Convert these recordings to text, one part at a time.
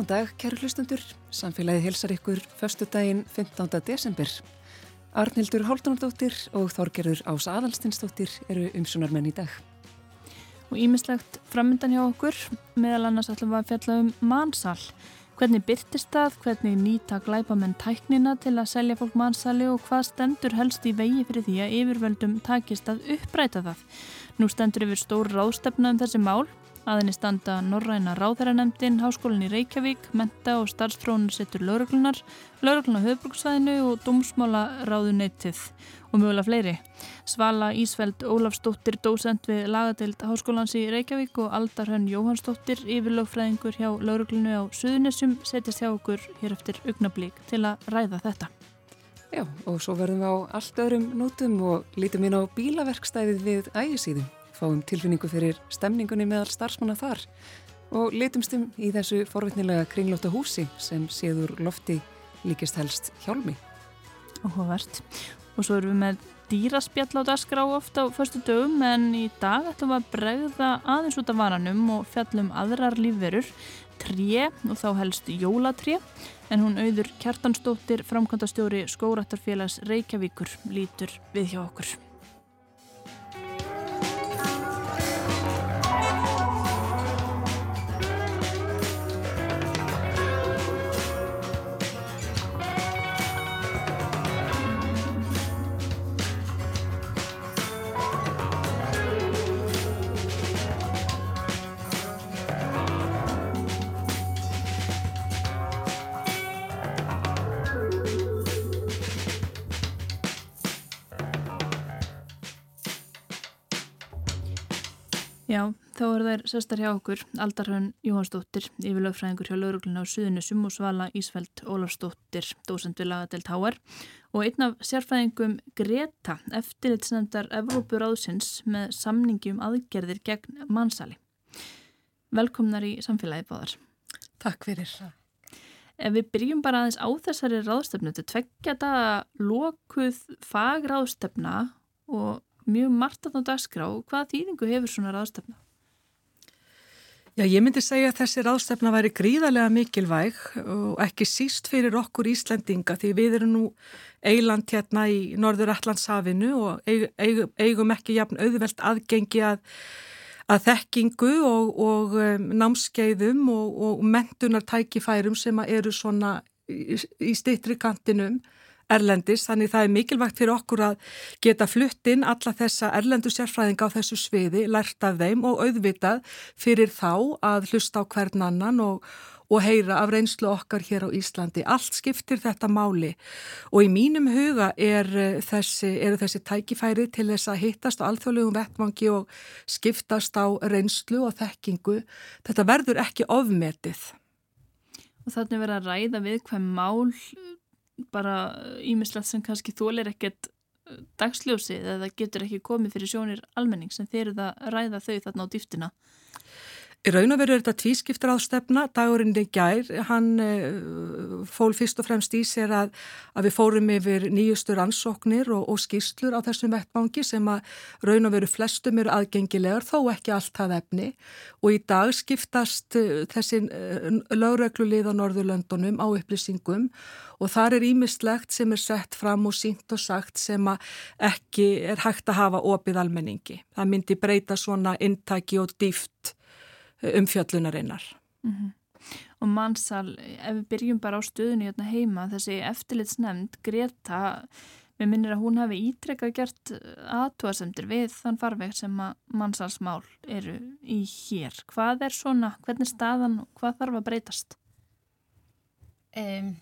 Góðan dag, kæru hlustundur. Samfélagið hilsar ykkur förstu daginn 15. desember. Arnildur Háldanardóttir og Þorgerður Ás Adalstinsdóttir eru umsunarmenn í dag. Og ímislegt framöndan hjá okkur, meðal annars ætlum við að fjalla um mannsal. Hvernig byrtist það, hvernig nýta glæpamenn tæknina til að selja fólk mannsali og hvað stendur helst í vegi fyrir því að yfirvöldum takist að uppræta það. Nú stendur yfir stór ráðstefna um þessi mál Aðinni standa Norræna Ráðherranemndin, Háskólinn í Reykjavík, Menta og starfstrónarsettur lauruglunar, lauruglunar höfbruksvæðinu og Dómsmála ráðunettið og mögulega fleiri. Svala Ísveld Ólafsdóttir, dósend við lagadeild Háskólans í Reykjavík og Aldarhönn Jóhannsdóttir, yfirlögfræðingur hjá lauruglunu á Suðunessum, setjast hjá okkur hér eftir augnablík til að ræða þetta. Já, og svo verðum við á allt öðrum nótum og lítum inn á bílaverkstæðið við ægisíðum fáum tilfinningu fyrir stemningunni meðal starfsmanna þar og litumstum í þessu forvitnilega kringlóta húsi sem séður lofti líkist helst hjálmi. Óhugavert. Og svo erum við með dýraspjall á dasgrá ofta á förstu dögum en í dag ætlum við að bregða aðeins út af varanum og fjallum aðrar lífverur, tré og þá helst jólatré en hún auður Kjartansdóttir framkvæmdastjóri Skórattarfélags Reykjavíkur lítur við hjá okkur. Er sestar hjá okkur Aldarhönn Jóhansdóttir, yfirlögfræðingur hjá laurugluna á Suðunusum og Svala Ísfeld Ólafsdóttir, dósend við lagadelt HR og einn af sérfræðingum Greta, eftirlitsnefndar Evrópur áðsins með samningi um aðgerðir gegn mannsali. Velkomnar í samfélagi báðar. Takk fyrir. Ef við byrjum bara aðeins á þessari ráðstöfnu, þetta tveggja daga lokuð fagráðstöfna og mjög margt að ná dagskrá. Hvaða þýðingu hefur svona ráðstefna? Já, ég myndi segja að þessi ráðstefna væri gríðarlega mikilvæg og ekki síst fyrir okkur Íslendinga því við erum nú eiland hérna í Norður Allandshafinu og eigum, ekki jafn auðvelt aðgengi að, að þekkingu og, og um, námskeiðum og, og mentunartækifærum sem eru svona í, í stittri kantinum erlendis, þannig það er mikilvægt fyrir okkur að geta flutt inn alla þessa erlendu sérfræðinga á þessu sviði, lært af þeim og auðvitað fyrir þá að hlusta á hvern annan og, og heyra af reynslu okkar hér á Íslandi. Allt skiptir þetta máli og í mínum huga er eh, þessi, eru þessi tækifæri til þess að hittast á alþjóðlegum vettmangi og skiptast á reynslu og þekkingu. Þetta verður ekki ofmetið. Og þannig verður að ræða við hvem mál bara ímislegt sem kannski þólir ekkert uh, dagsljósið eða getur ekki komið fyrir sjónir almenning sem þeir eru að ræða þau þarna á dýftina. Í raun og veru er þetta tvískiptur á stefna, dagurinn í gær, hann uh, fól fyrst og fremst í sér að, að við fórum yfir nýjustur ansóknir og, og skýrslur á þessum vettbangi sem að raun og veru flestum eru aðgengilegar, þó ekki allt það efni og í dag skiptast uh, þessi uh, lögreglulið á Norðurlöndunum á upplýsingum og þar er ímislegt sem er sett fram og sínt og sagt sem að ekki er hægt að hafa opið almenningi. Það myndi breyta svona intæki og dýft umfjöllunarinnar. Mm -hmm. Og mannsal, ef við byrjum bara á stöðunni hérna heima, þessi eftirlitsnefnd Greta, við minnir að hún hafi ítrekkað gert aðtúasendur við þann farveg sem að mannsalsmál eru í hér. Hvað er svona, hvernig staðan og hvað þarf að breytast? Um,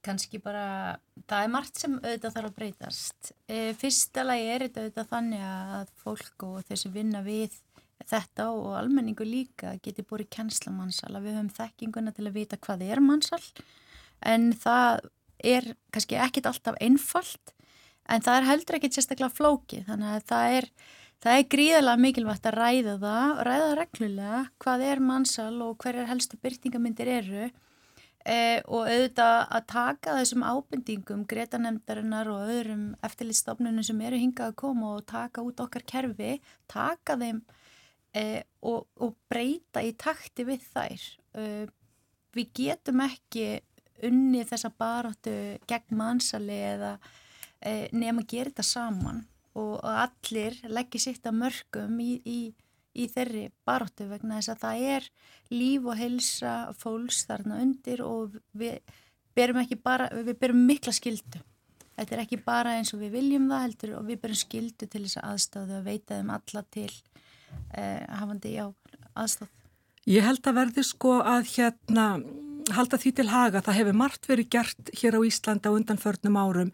Kanski bara, það er margt sem auðvitað þarf að breytast. E, fyrsta lagi er þetta auðvitað þannig að fólk og þessi vinna við þetta og almenningu líka geti búið kjensla mannsal að við höfum þekkinguna til að vita hvað er mannsal en það er kannski ekkit alltaf einfalt en það er heldur ekkit sérstaklega flóki þannig að það er, það er gríðilega mikilvægt að ræða það ræða reglulega hvað er mannsal og hverjar helstu byrtingamindir eru. Eh, og auðvitað að taka þessum ábendingum gretanemdarinnar og öðrum eftirlistofnunum sem eru hingað að koma og taka út okkar kerfi taka þeim e, og, og breyta í takti við þær. E, við getum ekki unni þessa baróttu gegn mannsali eða e, nefn að gera þetta saman. Og, og allir leggja sitt að mörgum í, í, í þeirri baróttu vegna þess að það er líf og helsa fólks þarna undir og við berum bara, við berum mikla skildu þetta er ekki bara eins og við viljum það heldur og við berum skildu til þess að aðstáðu að veita þeim alla til eh, hafandi já aðstáð Ég held að verði sko að hérna halda því til haga. Það hefur margt verið gert hér á Íslanda á undanförnum árum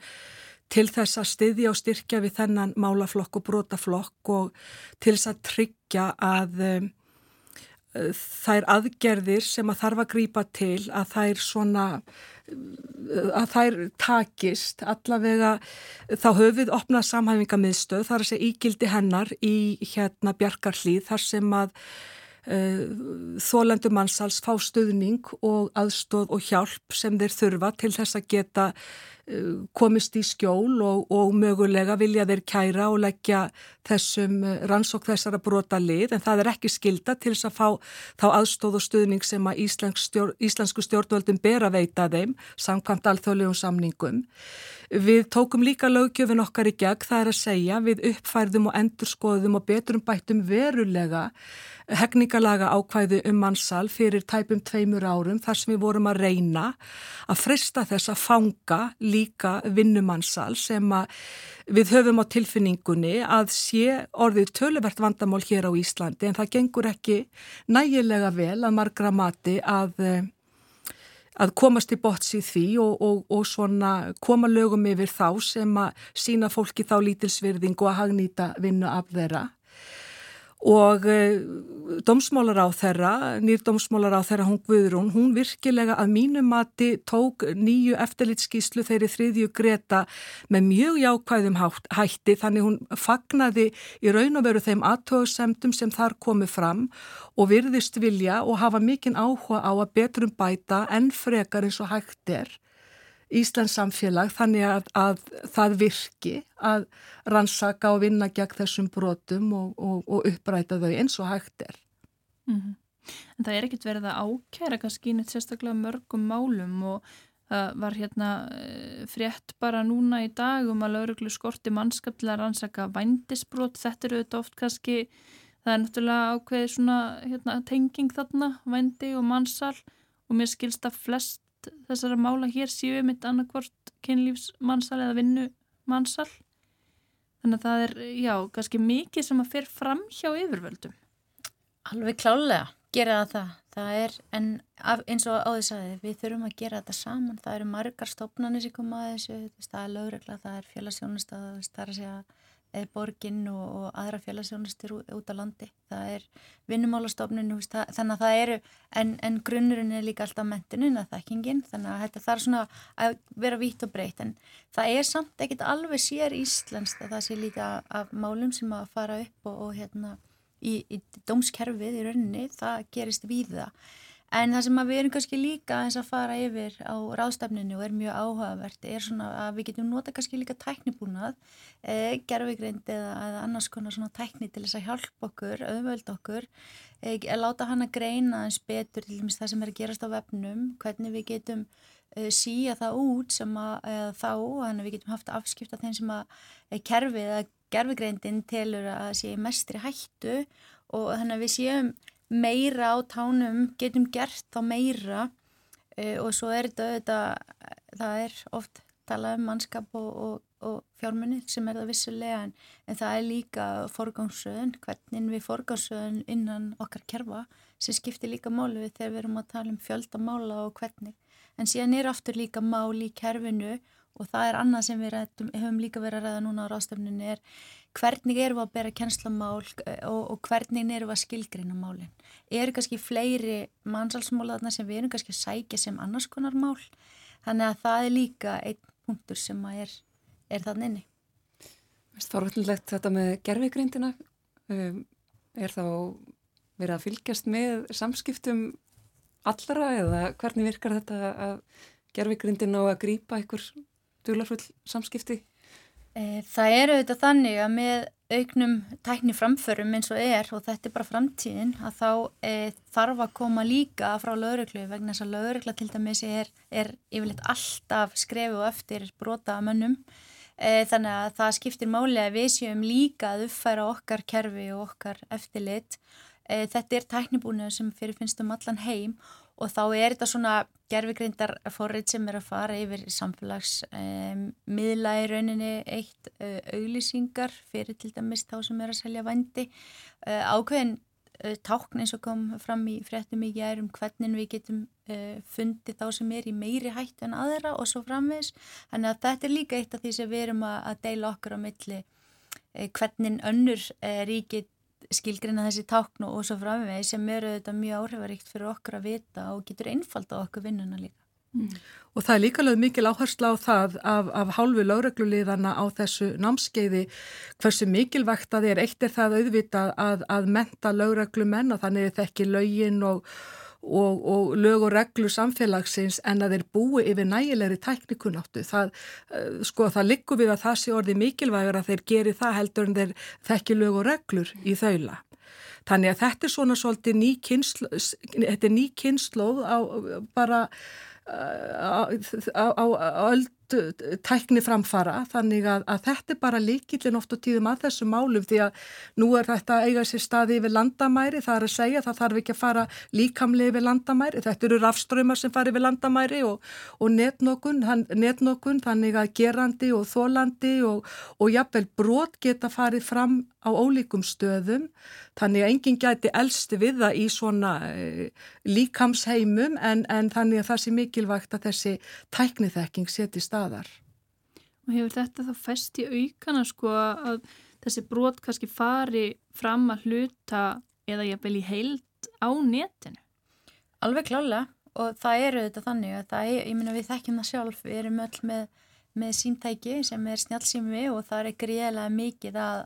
til þess að styðja og styrkja við þennan málaflokk og brotaflokk og til þess að tryggja að um, þær aðgerðir sem að þarf að grýpa til að þær svona að þær takist. Allavega þá höfið opnað samhæfingamiðstöð þar að segja ígildi hennar í hérna Bjarkarhlíð þar sem að þólendu mannsals fá stuðning og aðstóð og hjálp sem þeir þurfa til þess að geta eh, komist í skjól og, og mögulega vilja þeir kæra og leggja þessum eh, rannsók þessara brota lið en það er ekki skilda til þess að fá þá aðstóð og stuðning sem að stjór, íslensku stjórnvöldum ber að veita þeim samkvæmt alþjóðlegum samningum. Við tókum líka lögjöfin okkar í gegn, það er að segja, við uppfærðum og endurskoðum og betrum bættum verulega hefningalaga ákvæði um mannsal fyrir tæpum tveimur árum þar sem við vorum að reyna að frista þess að fanga líka vinnumannsal sem við höfum á tilfinningunni að sé orðið töluvert vandamál hér á Íslandi en það gengur ekki nægilega vel að margra mati að að komast í bots í því og, og, og svona koma lögum yfir þá sem að sína fólki þá lítilsvirðing og að hagnýta vinnu af þeirra og uh, domsmálar á þeirra, nýr domsmálar á þeirra hún Guðrún, hún virkilega að mínu mati tók nýju eftirlitskíslu þeirri þriðju Greta með mjög jákvæðum hætti þannig hún fagnaði í raun og veru þeim aðtöðsemdum sem þar komu fram og virðist vilja og hafa mikinn áhuga á að betrum bæta enn frekar eins og hægt er Íslands samfélag þannig að, að það virki að rannsaka og vinna gegn þessum brotum og, og, og uppræta þau eins og hægt er. Mm -hmm. En það er ekkit verið að ákæra kannski neitt sérstaklega mörgum málum og það var hérna eh, frétt bara núna í dag um að lauruglu skorti mannskap til að rannsaka vændisbrot. Þetta eru þetta oft kannski, það er náttúrulega ákveðið svona hérna, tenging þarna, vændi og mannsal og mér skilst að flest þessara mála hér séu mitt annarkvort kynlífsmannsal eða vinnumannsal þannig að það er, já, kannski mikið sem að fer fram hjá yfirvöldum. Alveg klálega gera það, það. Er en eins og áður sagði, við þurfum að gera þetta saman, það eru margar stofnarnir sem koma að þessu, það er lögregla, það er félagsjónust það er að segja borginn og, og aðra félagsjónustur út á landi. Það er vinnumálastofnun, þannig að það eru, en, en grunnurinn er líka alltaf mentunin að þekkingin, þannig að þetta þarf svona að vera vítt og breytt, en það er samt ekkit alveg sér íslenskt að það sé líka af málum sem að fara upp og, og hérna í, í dómskerfið í rauninni, það gerist við það. En það sem við erum kannski líka eins að fara yfir á ráðstafninu og er mjög áhugavert er svona að við getum nota kannski líka tæknibúnað, e, gerfigreind eða, eða annars konar svona tækni til þess að hjálpa okkur, auðvöld okkur, e, að láta hann að greina eins betur til dæmis það sem er að gerast á vefnum, hvernig við getum e, síja það út sem að þá, þannig að við getum haft afskipta þeim sem að kerfið eða gerfigreindin telur að sé mestri hættu og þannig að við séum meira á tánum, getum gert þá meira e, og svo er þetta, þetta, það er oft talað um mannskap og, og, og fjármunni sem er það vissulega en, en það er líka forgámsöðun, hvernig við forgámsöðun innan okkar kerfa sem skiptir líka málu við þegar við erum að tala um fjöldamála og hvernig. En síðan er aftur líka mál í kerfinu og það er annað sem við rættum, hefum líka verið að ræða núna á rástefninu er hvernig eru við að bera kjenslamál eh, og, og hvernig eru við að skilgreina málinn. Eru kannski fleiri mannsalsmálaðna sem við erum kannski að sækja sem annars konar mál. Þannig að það er líka einn punktur sem er, er þann inni. Þorvöldilegt þetta með gerfigreindina. Um, er þá verið að fylgjast með samskiptum allra eða hvernig virkar þetta að gerfigreindina og að grýpa einhver dularfull samskipti? Eh, það eru auðvitað þannig að með auknum tækni framförum eins og er og þetta er bara framtíðin að þá e, þarf að koma líka frá lauruglu vegna þess að laurugla til dæmis er, er yfirleitt alltaf skrefu og eftir brota mönnum e, þannig að það skiptir máli að við séum líka að uppfæra okkar kerfi og okkar eftirlit. E, þetta er tæknibúinu sem fyrir finnst um allan heim og þá er þetta svona gerfigreindar forrið sem er að fara yfir samfélagsmiðla um, í rauninni eitt uh, auglýsingar fyrir til dæmis þá sem er að selja vandi uh, ákveðin uh, tákn eins og kom fram í fréttum í gærum hvernig við getum fundið þá sem er í meiri hættu en aðra og svo framvegs þannig að þetta er líka eitt af því sem við erum að, að deila okkur á milli hvernig önnur ríkit skilgrina þessi táknu og svo framvegi sem eru þetta mjög áhrifaríkt fyrir okkur að vita og getur einfalda okkur vinnuna líka. Mm. Og það er líka lögð mikil áherslu á það af, af hálfu lágregluliðana á þessu námskeiði hversu mikilvægt að er eitt er það auðvitað að, að menta lágreglumenn og þannig er það ekki lögin og og, og lög og reglu samfélagsins en að þeir búi yfir nægilegri tæknikunáttu. Það, uh, sko, það liggur við að það sé orði mikilvægur að þeir geri það heldur en þeir þekki lög og reglur í þaula. Þannig að þetta er svona svolítið ný kynslo, þetta er ný kynnslóð á bara á, á, á, á öll tækni framfara þannig að, að þetta er bara líkillin oft á tíðum að þessu málum því að nú er þetta eiga sér staði yfir landamæri það er að segja það þarf ekki að fara líkamlega yfir landamæri þetta eru rafströymar sem fara yfir landamæri og, og netnokun, hann, netnokun þannig að gerandi og þólandi og, og jafnvel brot geta farið fram á ólíkum stöðum þannig að enginn gæti elsti við það í svona e, líkamsheimum en, en þannig að það sé mikilvægt að þessi tækniþekking setist staðar. Og hefur þetta þá fest í aukana sko að þessi brot kannski fari fram að hluta eða ég vel í heild á netinu? Alveg klálega og það eru þetta þannig að það er, ég minna við þekkjum það sjálf, við erum öll með, með síntæki sem er snjálfsými og það er greiðlega mikið að,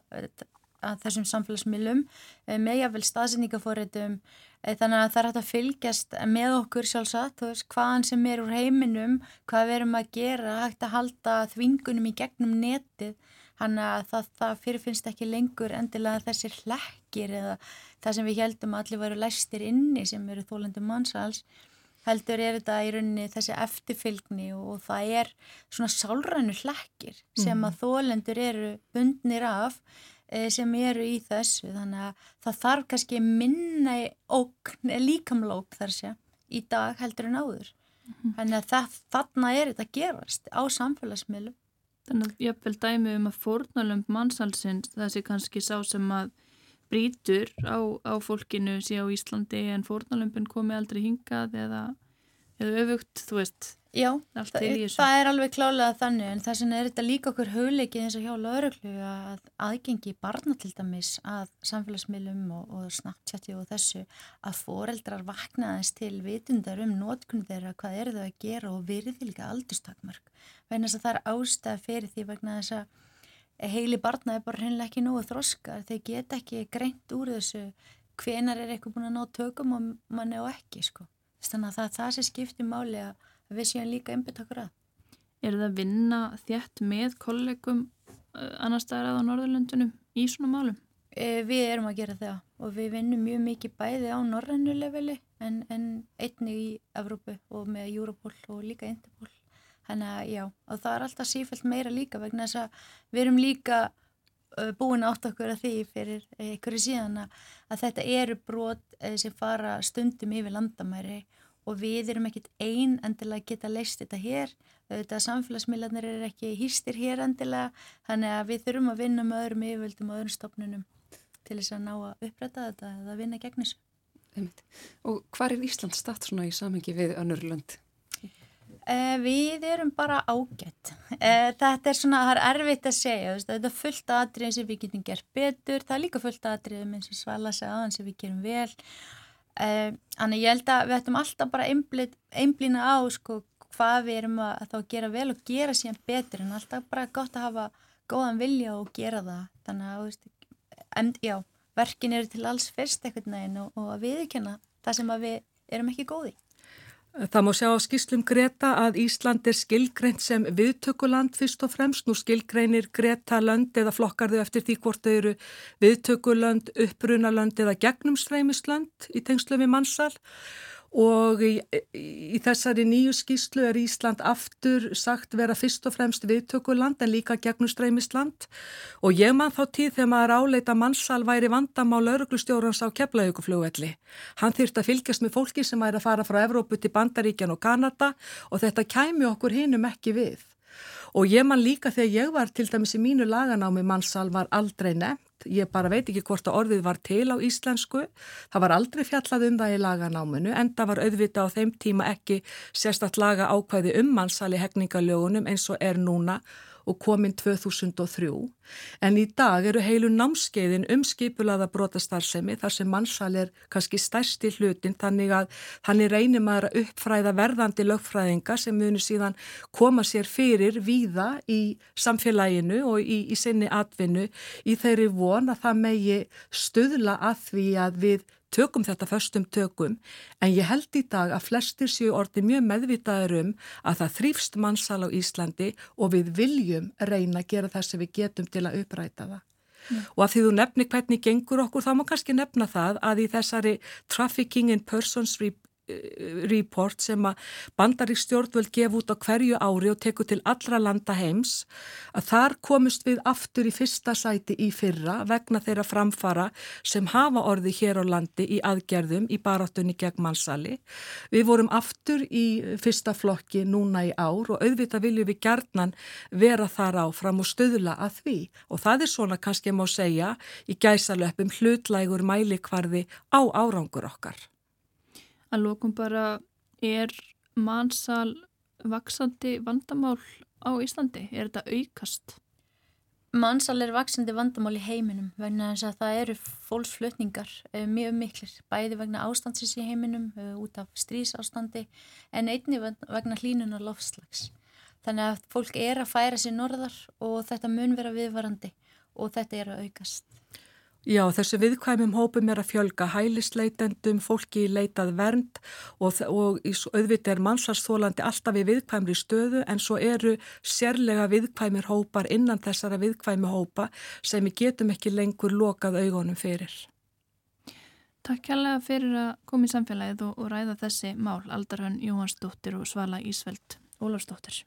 að þessum samfélagsmiðlum eh, með jáfnvel staðsendingafóritum Eh, þannig að það er hægt að fylgjast með okkur sjálfsagt, þú veist, hvaðan sem er úr heiminum, hvað við erum að gera, hægt að halda þvingunum í gegnum netið, þannig að það, það fyrirfinnst ekki lengur endilega þessir hlekkir eða það sem við heldum að allir varu læstir inni sem eru þólandi mannsals, heldur er þetta í rauninni þessi eftirfylgni og það er svona sálrænu hlekkir sem mhm. að þólendur eru bundnir af sem eru í þessu þannig að það þarf kannski minna ókn, líkamlók þar sé í dag heldur en áður. Mm -hmm. þannig að það, þarna er þetta gerast á samfélagsmiðlum. Þannig að ég vil dæmi um að fórnalömb mannsalsins þessi kannski sá sem að brítur á, á fólkinu sé á Íslandi en fórnalömbin komi aldrei hingað eða, eða öfugt, þú veist Já, það, það er alveg klálega þannig en þess vegna er þetta líka okkur hugleikið eins og hjá lauruglu að aðgengi barna til dæmis að samfélagsmiðlum og, og snabbtjatti og þessu að foreldrar vaknaðist til vitundar um nótkunn þeirra hvað eru þau að gera og virði líka aldurstakmark. Vegna þess að það er ástæð fyrir því vegna þess að heili barna er bara hennilega ekki nógu þroskar þeir get ekki greint úr þessu hvenar er eitthvað búin að ná tökum og manni og ekki sko. Þannig að það, það við séum líka einbit okkur að. Er það að vinna þjætt með kollegum uh, annar staðar að á Norðurlöndunum í svona málum? E, við erum að gera það og við vinnum mjög mikið bæði á norrannuleveli en, en einni í Evrópu og með Europol og líka Interpol. Þannig að já, og það er alltaf sífælt meira líka vegna þess að við erum líka uh, búin átt okkur að því fyrir einhverju síðan að þetta eru brot uh, sem fara stundum yfir landamæri og við erum ekkit einn endilega að geta leist þetta hér, þetta samfélagsmiðlarnir er ekki hýstir hér endilega, þannig að við þurfum að vinna með öðrum yfirvöldum og öðrum stopnunum til þess að ná að uppræta þetta eða að vinna gegn þessu. Og hvað er Ísland statt svona í samhengi við önnur lönd? Eh, við erum bara ágætt. Eh, þetta er svona, það er erfitt að segja, þetta er fullt aðrið sem við getum gert betur, það er líka fullt aðrið eins og svala segja aðan sem við gerum vel þannig ég held að við ættum alltaf bara einblýna á sko, hvað við erum að, að þá gera vel og gera síðan betur en alltaf bara gott að hafa góðan vilja og gera það. Þannig að veist, en, já, verkin eru til alls fyrst eitthvað neginn og, og að viðkjöna það sem við erum ekki góði Það má sjá á skýslum Greta að Ísland er skilgreint sem viðtökuland fyrst og fremst. Nú skilgreinir Greta lönd eða flokkar þau eftir því hvort þau eru viðtökulönd, upprunalönd eða gegnumstræmislönd í tengslu við mannsal og í, í þessari nýju skýslu er Ísland aftur sagt vera fyrst og fremst viðtökuland en líka gegnustræmisland og ég man þá tíð þegar maður áleita mannsal væri vandamál lauruglustjórans á keflauguflugvelli. Hann þýrt að fylgjast með fólki sem væri að fara frá Evrópu til Bandaríkjan og Kanada og þetta kæmi okkur hinnum ekki við. Og ég man líka þegar ég var til dæmis í mínu laganámi mannsal var aldrei nefnt ég bara veit ekki hvort að orðið var til á íslensku, það var aldrei fjallað um það í laganáminu en það var auðvita á þeim tíma ekki sérstatt laga ákvæði um mannsali hefningalögunum eins og er núna og kominn 2003 en í dag eru heilu námskeiðin um skipulaða brotastarðsemi þar sem mannsal er kannski stærsti hlutin þannig að þannig reynir maður að uppfræða verðandi lögfræðinga sem munir síðan koma sér fyrir víða í samfélaginu og í, í sinni atvinnu í þeirri von að það megi stuðla að því að við tökum þetta förstum tökum en ég held í dag að flestir séu orði mjög meðvitaður um að það þrýfst mannsal á Íslandi og við viljum reyna að gera það sem við getum til að uppræta það. Mm. Og að því þú nefni hvernig gengur okkur þá má kannski nefna það að í þessari Trafficking in Persons report sem að bandarík stjórnvöld gef út á hverju ári og tekur til allra landa heims að þar komust við aftur í fyrsta sæti í fyrra vegna þeirra framfara sem hafa orði hér á landi í aðgerðum í baráttunni gegn mannsali. Við vorum aftur í fyrsta flokki núna í ár og auðvitað viljum við gerðnan vera þar áfram og stöðla að því og það er svona kannski má segja í gæsalöpum hlutlægur mælikvarði á árangur okkar að lókum bara er mannsal vaksandi vandamál á Íslandi? Er þetta aukast? Mannsal er vaksandi vandamál í heiminum vegna þess að það eru fólksflutningar eh, mjög miklir, bæði vegna ástandsins í heiminum, eh, út af strísástandi en einni vegna hlínunar lofslags. Þannig að fólk er að færa sér norðar og þetta mun vera viðvarandi og þetta er að aukast. Já, þessu viðkvæmum hópum er að fjölga hælisleitendum, fólki leitað vernd og, og auðvitað er mannsarsþólandi alltaf í viðkvæmri stöðu en svo eru sérlega viðkvæmir hópar innan þessara viðkvæmi hópa sem við getum ekki lengur lokað augunum fyrir. Takk kærlega fyrir að koma í samfélagið og, og ræða þessi mál, Aldarhönn Jóhansdóttir og Svala Ísveld Ólafsdóttir.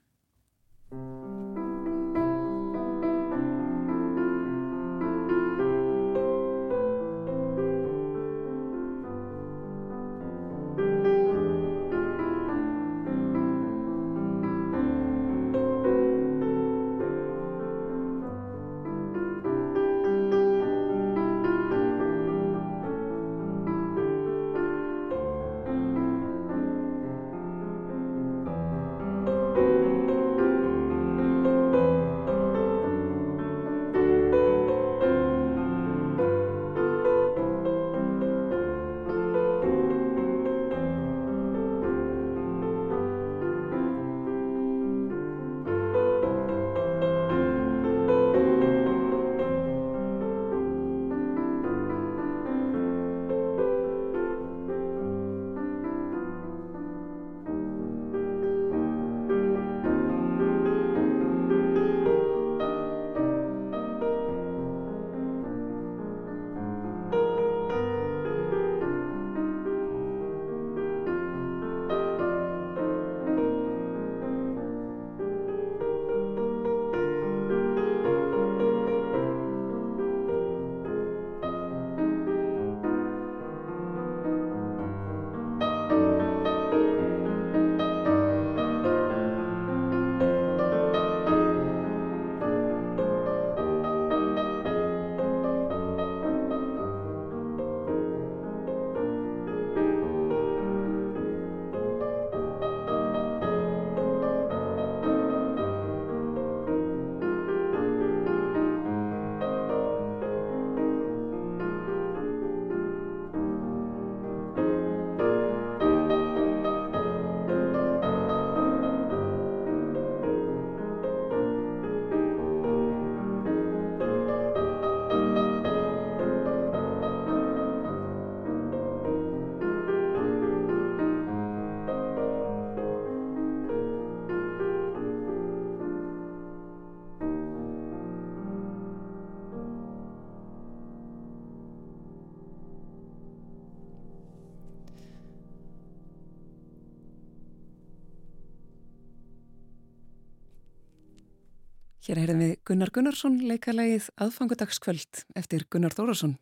Hér heyrðum við Gunnar Gunnarsson leikalegið aðfangudagskvöld eftir Gunnar Þórasson.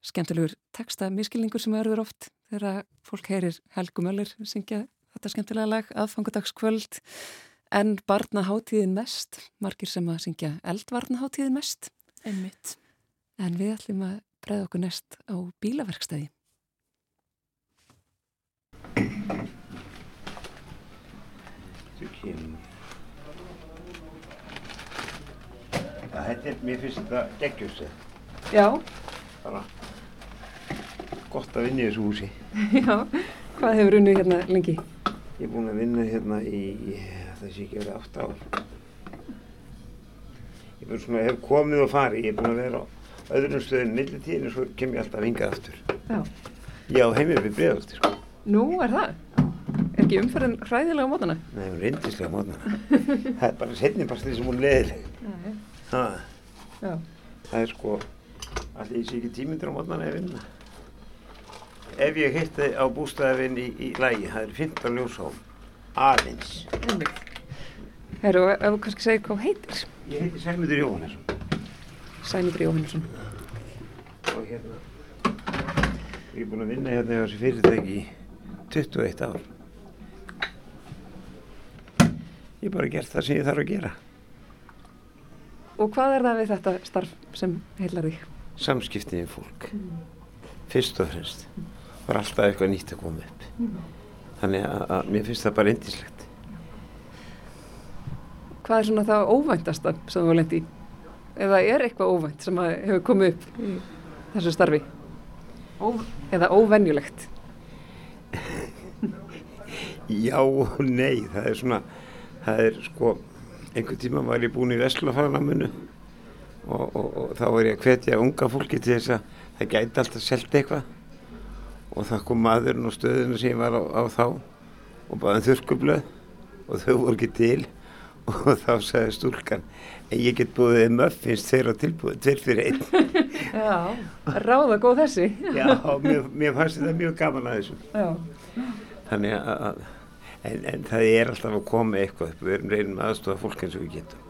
Skemmtilegur texta miskilningur sem verður oft þegar fólk heyrir Helgu Möller syngja þetta skemmtilega lag aðfangudagskvöld en barnaháttíðin mest, margir sem að syngja eldvarnaháttíðin mest. Einmitt. En við ætlum að breyða okkur nest á bílaverkstæði. Þú kemur. Ja, þetta er mér finnst þetta geggjusið. Já, Bara gott að vinna í þessu húsi. já. Hvað hefur unnið hérna lengi? Ég er búinn að vinna hérna í, það sé ekki verið átt ár. Ég svona, hef komið og farið, ég er búinn að vera á öðrum stöðum millitíðin og svo kem ég alltaf hingað aftur. Já. Ég á heimið við bregðalti, sko. Nú er það. Er ekki umferðin hræðilega á mótana? Nei, hún er reyndislega mótnana. það er bara setni bara því sem hún leðileg. Það er sko, allir ég sé ekki tímyndir á mótnana að vinna. Ef ég hitti á bústæðavinn í, í lægi, það er 15 ljósám, aðeins. Herru, ef þú kannski segir hvað heitir? Ég heiti Sæmundur Jóhannesson Sæmundur Jóhannesson. og hérna, ég er búinn að vinna hérna hjá þessi fyrirtæki í 21 ár. Ég hef bara gert það sem ég þarf að gera. Og hvað er það við þetta starf sem heilar þig? Samskiptið við fólk, fyrst og fremst. Það var alltaf eitthvað nýtt að koma upp. Þannig að, að mér finnst það bara indislegt. Hvað er svona það óvæntasta sem þú lendi í? Eða er eitthvað óvænt sem að hefur komið upp í þessu starfi? Ó, eða óvenjulegt? Já og nei, það er svona, það er sko, einhvern tíma var ég búinn í Vestlafagramunu og, og, og þá var ég að hvetja unga fólki til þess að það gæti alltaf selt eitthvað og það kom maðurinn á stöðinu sem ég var á, á þá og baði þurrkublöð og þau voru ekki til og þá sagði stúlkan en ég get búið muffins tveir á tilbúið, tveir fyrir einn. Já. Ráða góð þessi? Já, mér, mér fannst þetta mjög gaman að þessu. Já. Þannig að en, en það er alltaf að koma eitthvað upp, við reynum aðstofa fólk eins og við getum.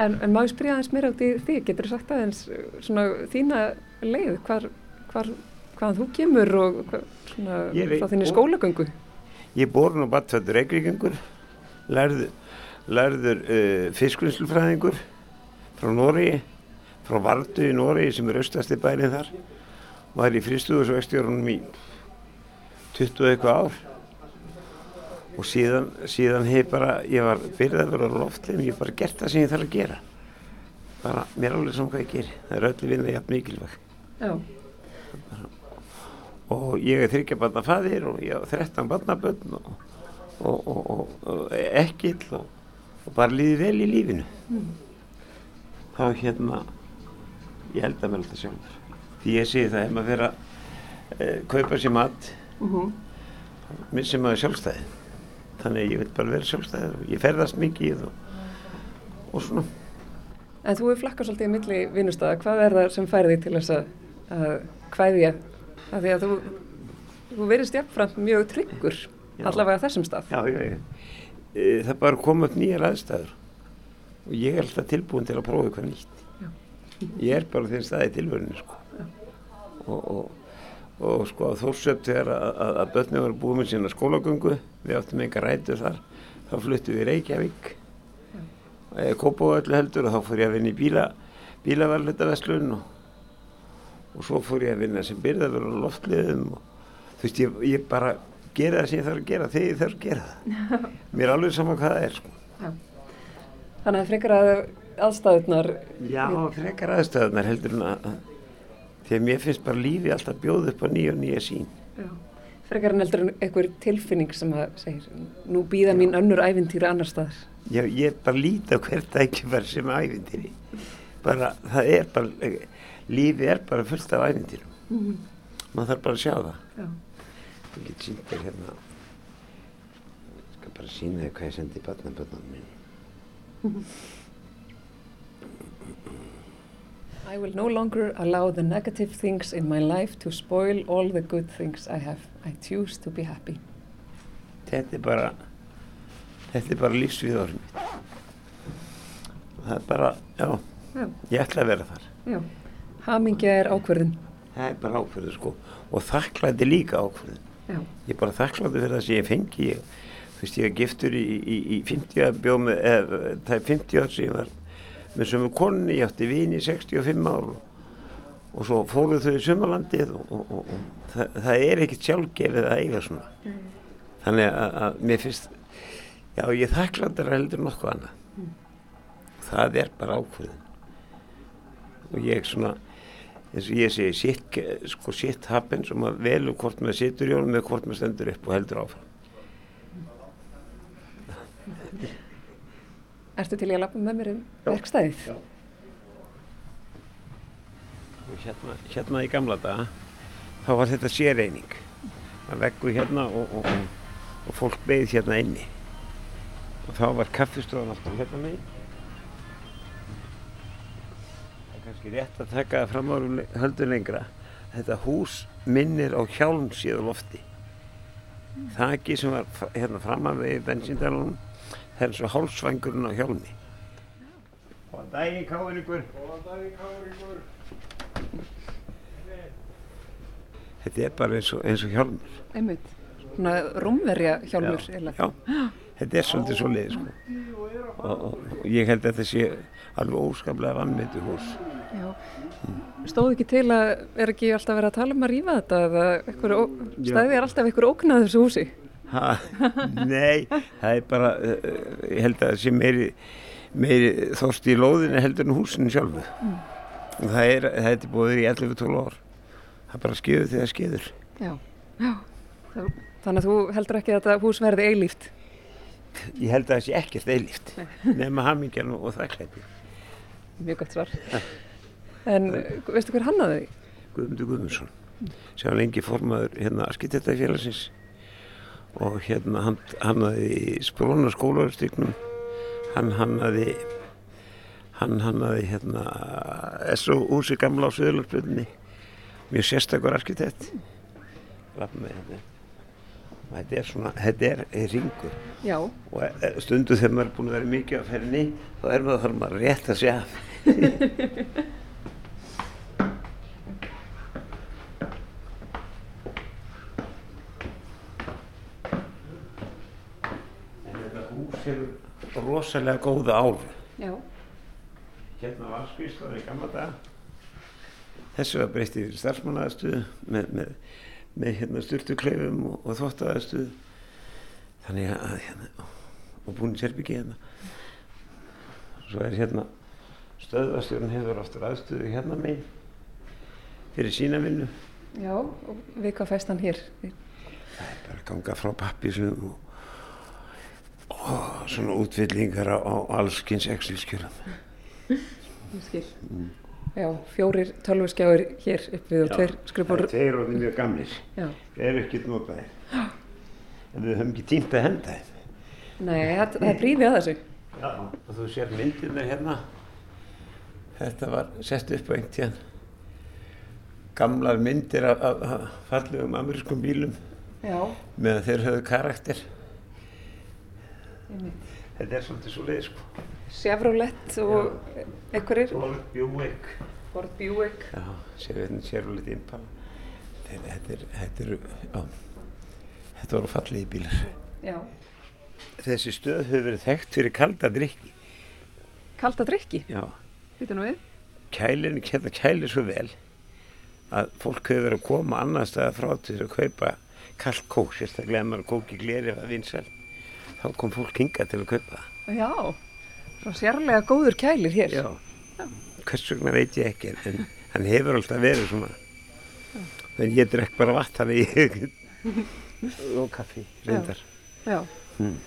En, en má ég spyrja aðeins mér í því, getur þú sagt aðeins uh, svona þína leið, hvar, hvar, hvaðan þú kemur og hvar, svona Ég frá þinni og- skólagöngu? Ég er borun og batfættur reykvíkingur, lærður, lærður uh, fiskvinnslufræðingur frá Nóri, frá Vardu í Nóri sem er austasti bærin þar. Var í fristuðursvextjórunum í 20 eitthvað ár og síðan, síðan hef bara, ég var byrjaður á loftlegin, ég hef bara gert það sem ég þarf að gera. Bara, mér er alveg saman hvað ég ger. Það er öllu vinna jafn mikilvæg. Já. og ég er þryggja barna faðir og ég á 13 barnabönn og, og, og, og, og ekkill og, og bara líði vel í lífinu þá hérna ég held að mér alltaf sjálfur því ég segi það ef maður fyrir að e, kaupa sér mat Mm missir maður sjálfstæði þannig að ég vil bara vera sjálfstæði og ég ferðast mikið og, og svona En þú er flakkað svolítið í milli vinnustada, hvað er það sem færi þig til þess að, að kvæðja? Af því að þú, þú verist jafnframt mjög tryggur, Já. allavega þessum stað. Já, já, já. E, það bara koma upp nýjar aðstæður og ég er alltaf tilbúin til að prófa eitthvað nýtt. Já. Ég er bara þeim staði í tilvörinu, sko. Og, og, og sko á Þórsöp þegar að, að, að börnum var búið með sína skólagöngu, við áttum enga rætu þar, þá fluttum við Reykjavík, eða Kópavöldu heldur og þá fór ég að vinna í bíla, bílavarlutaverslun og, og svo fór ég að vinna sem byrðaður á loftliðum og þú veist, ég, ég bara gera það sem ég þarf að gera þegar ég þarf að gera það. Mér er alveg saman hvað það er, sko. Þannig að frekar að aðstæðunar, Já, frekar aðstöðunar heldur en að, að mér finnst bara lífi alltaf bjóð upp á nýja og nýja sín. frekar en heldur en einhver tilfinning sem að segir, nú býða mín önnur æfintýra annar staðar. Já, ég bara líti á hvert ækjumar sem ævintýri. Bara, það er bara, lífi er bara fullt af ævintýrum. Mhm. Maður þarf bara að sjá það. Já. Ég get sínt þér hérna, ég skal bara sína þér hvað ég sendi barnaböndunum minn. I will no longer allow the negative things in my life to spoil all the good things I have. I choose to be happy. Þetta er bara, þetta er bara lífsviðorð mitt. það er bara, já, Já. ég ætla að vera þar. Já. Hamingja er ákverðin. Það er bara ákveðu sko og þakklæti líka ákveðu. Já. Ég er bara þakklæti fyrir það sem ég fengi. Ég, þú veist, ég er giftur í, í, í 50 að bjóð með, eða það er 50 ár sem ég var með sömu konni, ég átti vini í 65 ár og, og svo fóruð þau í sömalandið og, og, og, og það, það er ekkert sjálfgefið að eiga svona. Þannig að, að mér finnst, já ég þakklæti heldur nokkuð annað. Það er bara ákveðin. Og ég svona, eins og ég segi, sitt, sko, sitt happen sem að velu hvort maður situr í honum eða hvort maður stendur upp og heldur áfram. Ertu til í að lappa með mér um verkstæðið? Já. Hérna, hérna í gamla daga, þá var þetta séreining. Það veggur hérna og, og, og, og fólk beigð hérna inni. Og þá var kaffistofan alltaf hérna megin. Það er kannski rétt að taka það fram árum höldur lengra. Þetta hús minnir á hjálm síðan lofti. Þakki sem var hérna framan við bensíndalunum, er og hálsvængurinn á hjálmi. Góðan daginn, Káringur. Góðan daginn, Káringur. Þetta er bara eins og, eins og hjálmur. Einmitt. Svona rúmverja hjálmur. Já, já, þetta er svolítið svo leiði, sko. Og, og, og ég held að þetta sé alveg óskaplega vannmyndu hús. Já. Stóð ekki til að er ekki alltaf verið að tala um að rífa þetta eða stæði er alltaf einhver ógnað þessu húsi? Ha, nei, það er bara, uh, ég held að það sé meiri, meiri þorst í lóðinu heldur en húsinu sjálfu. Og það er, það er búið í 11-12 ár. Það er bara skeður þegar skeður. Já. Já. Það- Þannig að þú heldur ekki að þetta hús verði eilíft? Ég held að það sé ekkert eilíft, nema hamingjan og þakklæti. Mjög gott svar. En veistu hver hannaði því? Guðmundur Guðmundsson, sem var lengi formaður hérna arkitektafélagsins og hérna hann hannaði spróna skólaverstygnum, hann hannaði, hann hannaði hérna S.O. húsi gamla á Suðurlandsbyrni, mjög sérstakur arkitekt. Hérna. Þetta er svona, þetta er, er ringur Já. og eh, stundu þegar maður er búin að vera mikið á ferni þá er maður þarf maður rétt að segja af. En þetta hús hefur rosalega góða áru. Já. Hérna var skvíslaður í gamla daga. Þessu var breytt yfir starfsmannaðastuðu með, með, með hérna styrtukleifum og, og þvóttaðastuðu. Þannig að hérna, og búin sérbyggi hérna. Svo er hérna, stöðvastjórn hefur oftur aðstöðu hérna megin fyrir sína vinnu. Já, og hann hér? Það er bara að ganga frá pappisum og, og svona útvillingar á, exilskjörum. Ég skil. Já, fjórir tölvuskjáir hér upp við og tveir skrifbor. Það er tveir orðin mjög gamlir. Það eru ekkert notaðir. En við höfum ekki tímt að henda þeim. Nei, það, það er prífið að þessu. Já. Og þú sér myndirna hérna. Þetta var sett upp á einhvern tíðan. Gamlar myndir af, af, af fallegum amerískum bílum Já. meðan þeir höfðu karakter. Þetta er svolítið svo leið sko. Chevrolet og einhverjir. Ford Buick. Ford Buick. Já, Chevrolet Impala. Þetta, er, þetta eru, já, þetta voru fallegi bílar. Já. Þessi stöð hefur verið þekkt fyrir kalda drikki. Kalda drikki. Já. Þetta nú við. Kælin, hérna kælir svo vel að fólk hefur verið að koma annar staða frá til þess að kaupa kallt kók, sérstaklega ef maður kók í gleri eða vinsæl. Þá kom fólk hinga til að kaupa. Já. Svo sérlega góður kælir hér. Já. Hvers vegna veit ég ekki, en hann hefur alltaf verið svona. En ég drekk bara vatn þannig ég og kaffi, reyndar. Já. Mm.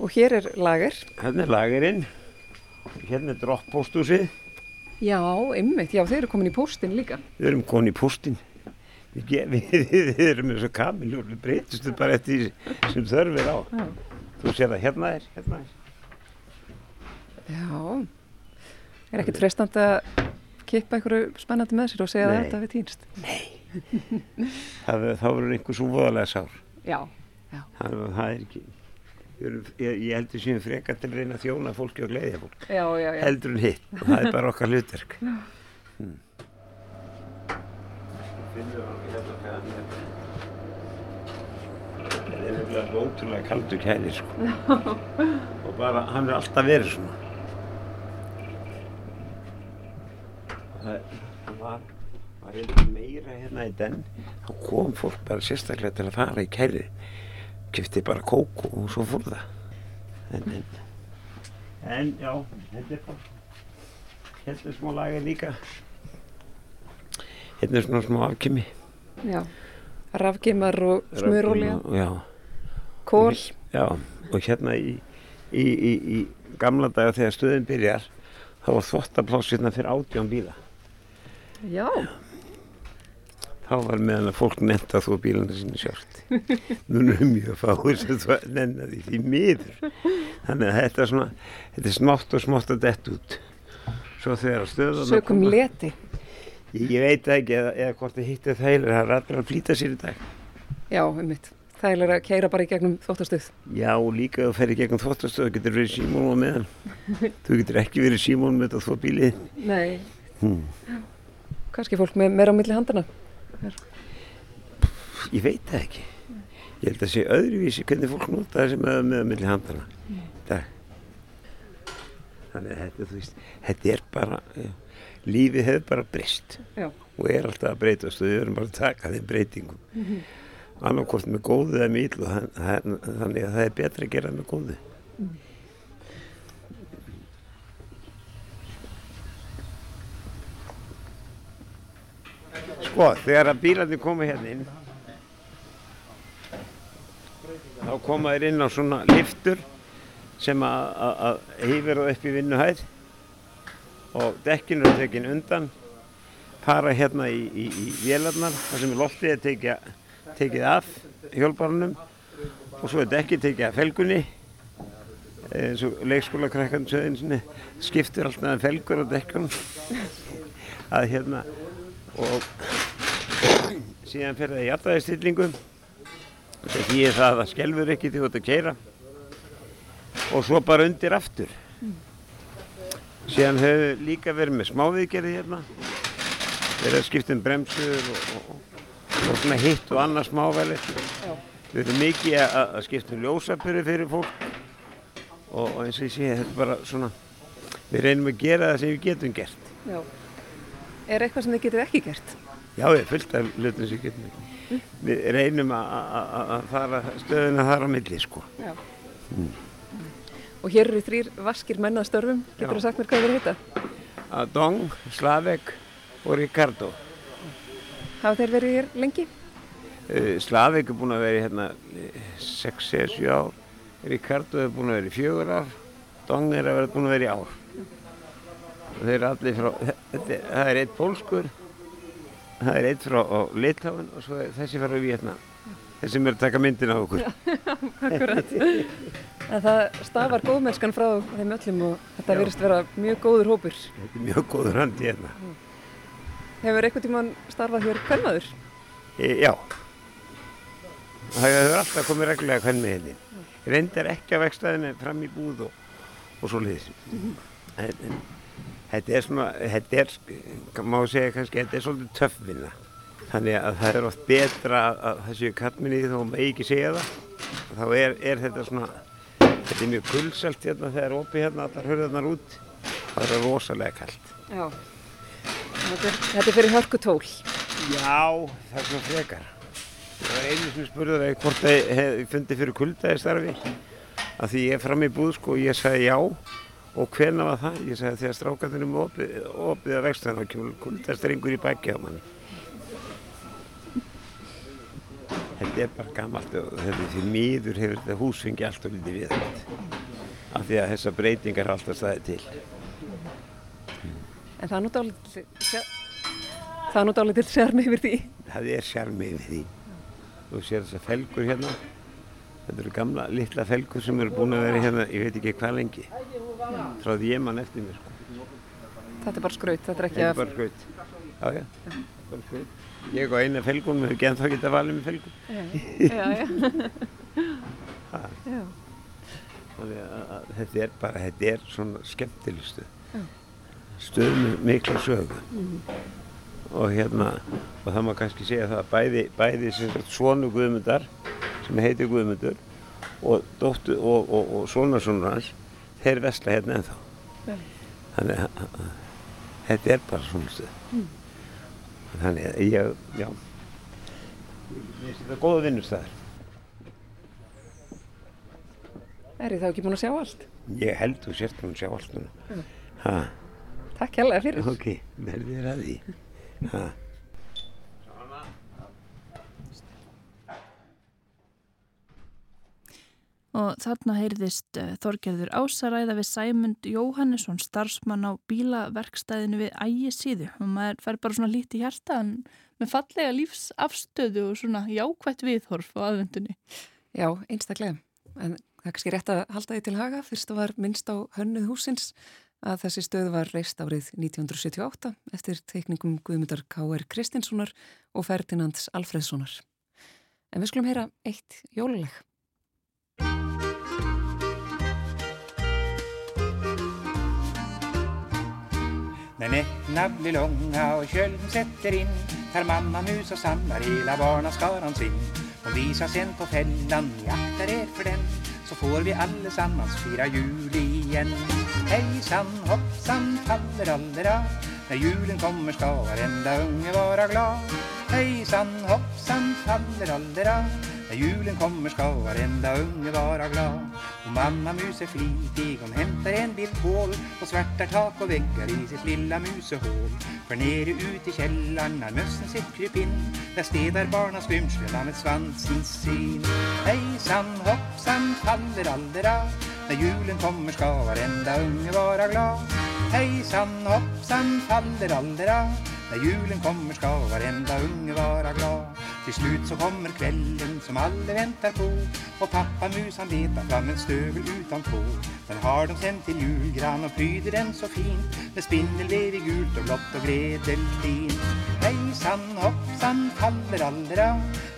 Og hér er lager. Hérna er lagerinn, hérna er droppóstúsið, Já, einmitt. Já, þeir eru komin í póstin líka. við erum koni í pústinn. Við, við, við erum eins og kamiljur, við breytistu bara eftir sem þörf er á. Já. Þú sér það hérna er, hérna er. Já. Er ekkert frestand að kippa einhverju spennandi með sér og segja að Nei. þetta við týnst? Það, þá verður einhver svo voðalega sár. Já. Það, það er ekki, Ég, ég heldur sem frekar til að reyna að þjóna fólki og gleyðja fólk. Já, já, já. Heldur en hitt og það er bara okkar hlutverk. Hmm. Það er nefnilega ótrúlega kaldur kæli sko. og bara hann er alltaf verið svona. Það, var, var eitthvað meira hérna í den, þá kom fólk bara sérstaklega til að fara í kæli. Kifti bara kók og svo fór það. En, en, en já, þetta er bara, hérna er smá lagið líka. Hérna er svona smá afkimi. Já, rafgeimar og smurólja, Já, kól. já, og hérna í, í, í, í gamla daga þegar stöðin byrjar, þá var þvottapláss hérna fyrir átján bíla. Já, Þá var meðan að fólk nefnt að þú bílana sinni sjálft. Nú er mjög fáir sem þú nefna því því miður. Þannig að þetta er svona, þetta er smátt og smátt að dett út. Svo þegar stöðuna sökum leti. Ég, ég veit það ekki eða, eða hvort þið hittu þægilega, það er allir að flýta sér í dag. Já, um mitt. Það er að keira bara í gegnum þóttastuð. Já, líka þú ferð í gegnum þvottastöðu getur verið símón á meðan. þú getur ekki verið símón með þetta þvó bílið. Nei, Hmm. kannski fólk með meira á milli handana. Ég veit það ekki. Ég held að sé öðruvísi hvernig fólk nota þessi með með að milli handana. Það. Þannig að þetta, þú veist, þetta er bara, já, lífið hefur bara breyst og er alltaf að breytast og við verðum bara að taka þeim breytingum. Mm -hmm. Annarkvort með góðu eða þann- þann- þannig að það er betra að gera með góðu. Sko, þegar að bílarnir koma hérna inn þá koma þeir inn á svona liftur sem að, hýfir það upp í vinnuhæð og dekkinu er tekin undan fara hérna í, í, í vélarnar þar sem loftið er tekið, tekið af hjólbarnum og svo er dekkið tekið af felgunni eins og leikskóla krakkan söðin skiptur alltaf um felgur á dekkunum. Að hérna og síðan fer það í jafnvægistillingum sem því það að það skelfur ekki þegar þú ert að keira og svo bara undir aftur síðan hefur líka verið með smáviðgerði hérna verið að skipta um bremsur og, og, og svona hitt og annað smávæli við erum mikið að, að skipta um ljósapyrir fyrir fólk og, og eins og ég sé þetta bara svona við reynum að gera það sem við getum gert Já. Er eitthvað sem þið getið ekki gert? Já, ég af hlutum sem getum ekki. Við reynum að- fara stöðuna þar á milli, sko. Já. Og hér eru þrýr vaskir menn að störfum. Getur þú sagt mér hvað þeir heita? Adong, Slavek og Ricardo. Hafa þeir verið hér lengi? Uh, Slavek er búinn að vera hérna 6-7 ár. Ricardo er búinn að vera í fjögur ár. Dong er að vera búinn að vera í ár. Og þeir eru allir frá, þetta, það er eitt pólskur, það er eitt frá Litáin og svo þessi frá Vietnam. Þessi að taka myndin af okkur. Akkurat. En það stafar góðmennskan frá þeim öllum og þetta Já. virðist vera mjög góður hópur. Mjög góður handi hérna. Hefur eitthvað tíman starfað hér hvernmaður? E, já. Það hefur alltaf komið reglulega hvern með henni. Reyndar ekki af ekstaðinu fram í búð og, og svo liðis. En, en þetta er svona, þetta er, má segja kannski, þetta er svolítið töffvinna. Þannig að það er oft betra að, að það séu kallminni þó maður eigi ekki segja það. Þá er, er þetta svona, þetta er mjög kulsalt hérna þegar opið hérna allar hörðarnar út. Það er rosalega kallt. Já. Þetta er, þetta er fyrir hörku tól. Já, það er svona frekar. Það var einu sem spurði það hvort það hefði fundið fyrir kuldaði starfi. Að því ég er fram í búð sko og ég sagði já. Og hvena var það? Ég sagði þegar strákarnir um opið, opið að vextan og kemur kuldastrengur í baki á manni. Þetta er bara gammalt og þetta er því miður hefur þetta hús fengið allt og lítið við. Af því að þessar breytingar alltaf staðið til. En það er nú dálítið, það er nú dálítið sérmi yfir því. það er sjarmið við því. Þú sér þessar felgur hérna. Þetta eru gamla litla felgur sem eru búin að vera hérna, ég veit ekki hvað lengi. Því ég mann eftir mér. Sko. Þetta er bara skraut, þetta er ekki Þetta er að... bara skaut. Já, já. Ég og eina felgun, við hefum ennþá getað valið með felgun. Já, já. já. þetta er bara, þetta er svona skemmtileg stuð stuð mikla sögu mm. og hérna og það má kannski segja það að bæði, bæði svonu Guðmundar sem heitir Guðmundur og, dóttu, og, og, og svona svona hans þeir vestla hérna ennþá yeah. þannig að þetta er bara svona stuð mm. Þannig að ég, já ég finnst þetta góða vinnustæðar Er þið þá ekki búin að sjá allt? Ég held þú sért búin að sjá allt núna. Mm. Takk hjálpa fyrir. Ok, verðið er að því. Ha. Og þarna heyrðist uh, Þorgerður ásaræða við Sæmund Jóhannesson, starfsmann á bílaverkstæðinu við ægi síðu. Og maður fær bara svona lítið hjarta en með fallega lífsafstöðu og svona jákvætt viðhorf á aðvendunni. Já, einstaklega. En það er kannski rétt að halda því til haga. Fyrst var minnst á hönnuð húsins að þessi stöð var reist árið 1978 eftir teikningum Guðmundar K.R. Kristinssonar og Ferdinands Alfredssonar. En við skulum heyra eitt jóluleg. När nätterna blir långa och kölden sätter in tar mamma mus och samlar hela barnaskaran sin. Hon visar sen på fällan, ni aktar er för den så får vi allesammans fira jul igen. Hejsan hoppsan fallerallera när julen kommer ska varenda unge vara glad. Hei sann, hopp sann, fallerallera. Da julen kommer skal hver enda unge vara glad. Og mamma mus er flitig, hon henter en bit kål og sverter tak og vegger i sitt lilla musehål. For nede ute i kjelleren er møssen sitt krypinn. Det er sted der barna skrymsler med svansen sin. Hei sann, hopp sann, fallerallera. Da julen kommer skal hver enda unge vara glad. Hei sann, hopp sann, fallerallera. Når julen kommer skal hver enda unge vara glad. Til slutt så kommer kvelden som alle venter på. Og pappa mus han leter fram en støvel utanpå. Den har de sendt til julgran og pryder den så fint. Med spindelvev i gult og blått og gledelin. Hei sann, hopp sann, fallerallera.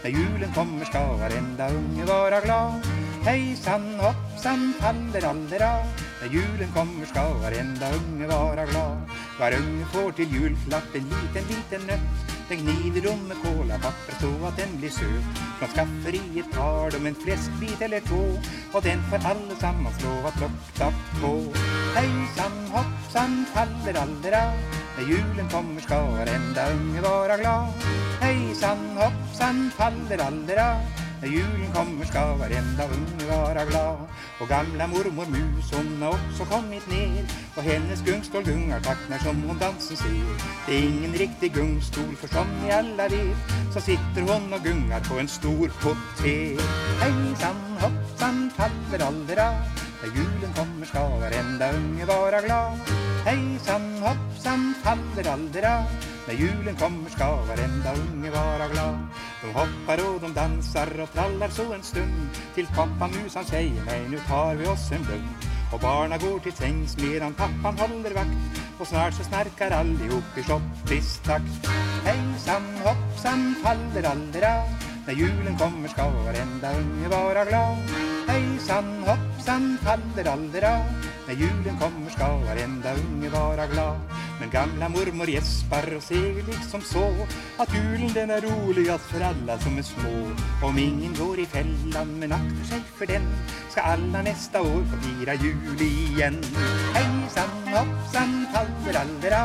Når julen kommer skal hver enda unge vara glad. Hei sann, hopp sann, fallerallera. Når julen kommer skal hver enda unge være glad. Hver unge får til julklapp en liten, liten nøtt. Den gnider om med kålapapir så at den blir søt. Fra skafferiet tar de en fleskbit eller to, og den får alle sammen slå av klokktapp på. Hei sann, hopp sann, fallerallera. Når julen kommer skal hver enda unge være glad. Hei sann, hopp sann, fallerallera. Når julen kommer skal hver enda unge være glad. Og gamle mormor mus hun er også kommet ned. Og hennes gungstol gungar takner som hun dansen ser. Det er ingen riktig gungstol, for som vi alle vet, så sitter hun og gungar på en stor potet. Hei sann, hopp sann, fallerallera. Når julen kommer skal hver enda unge være glad. Hei sann, hopp sann, fallerallera. Når julen kommer skal hver unge vara glad. De hoppar og de dansar og trallar så en stund, til pappa mus han sier nei, nu tar vi oss en blund. Og barna går til sengs medan pappan holder vakt, og snart så snarkar allihop i shoppistakt. Hei sann, hopp sann, faller allera. Når julen kommer skal hver enda unge være glad. Hei sann, hopp sann, faller alder. Når julen kommer skal hver enda unge være glad. Men gamla mormor gjesper og sier liksom så at julen den er rolig, roligast for alla som er små. Om ingen går i fellan men akter seg for den, skal alla neste år få fira jul igjen. Hei sann, hopp sann, faller alder.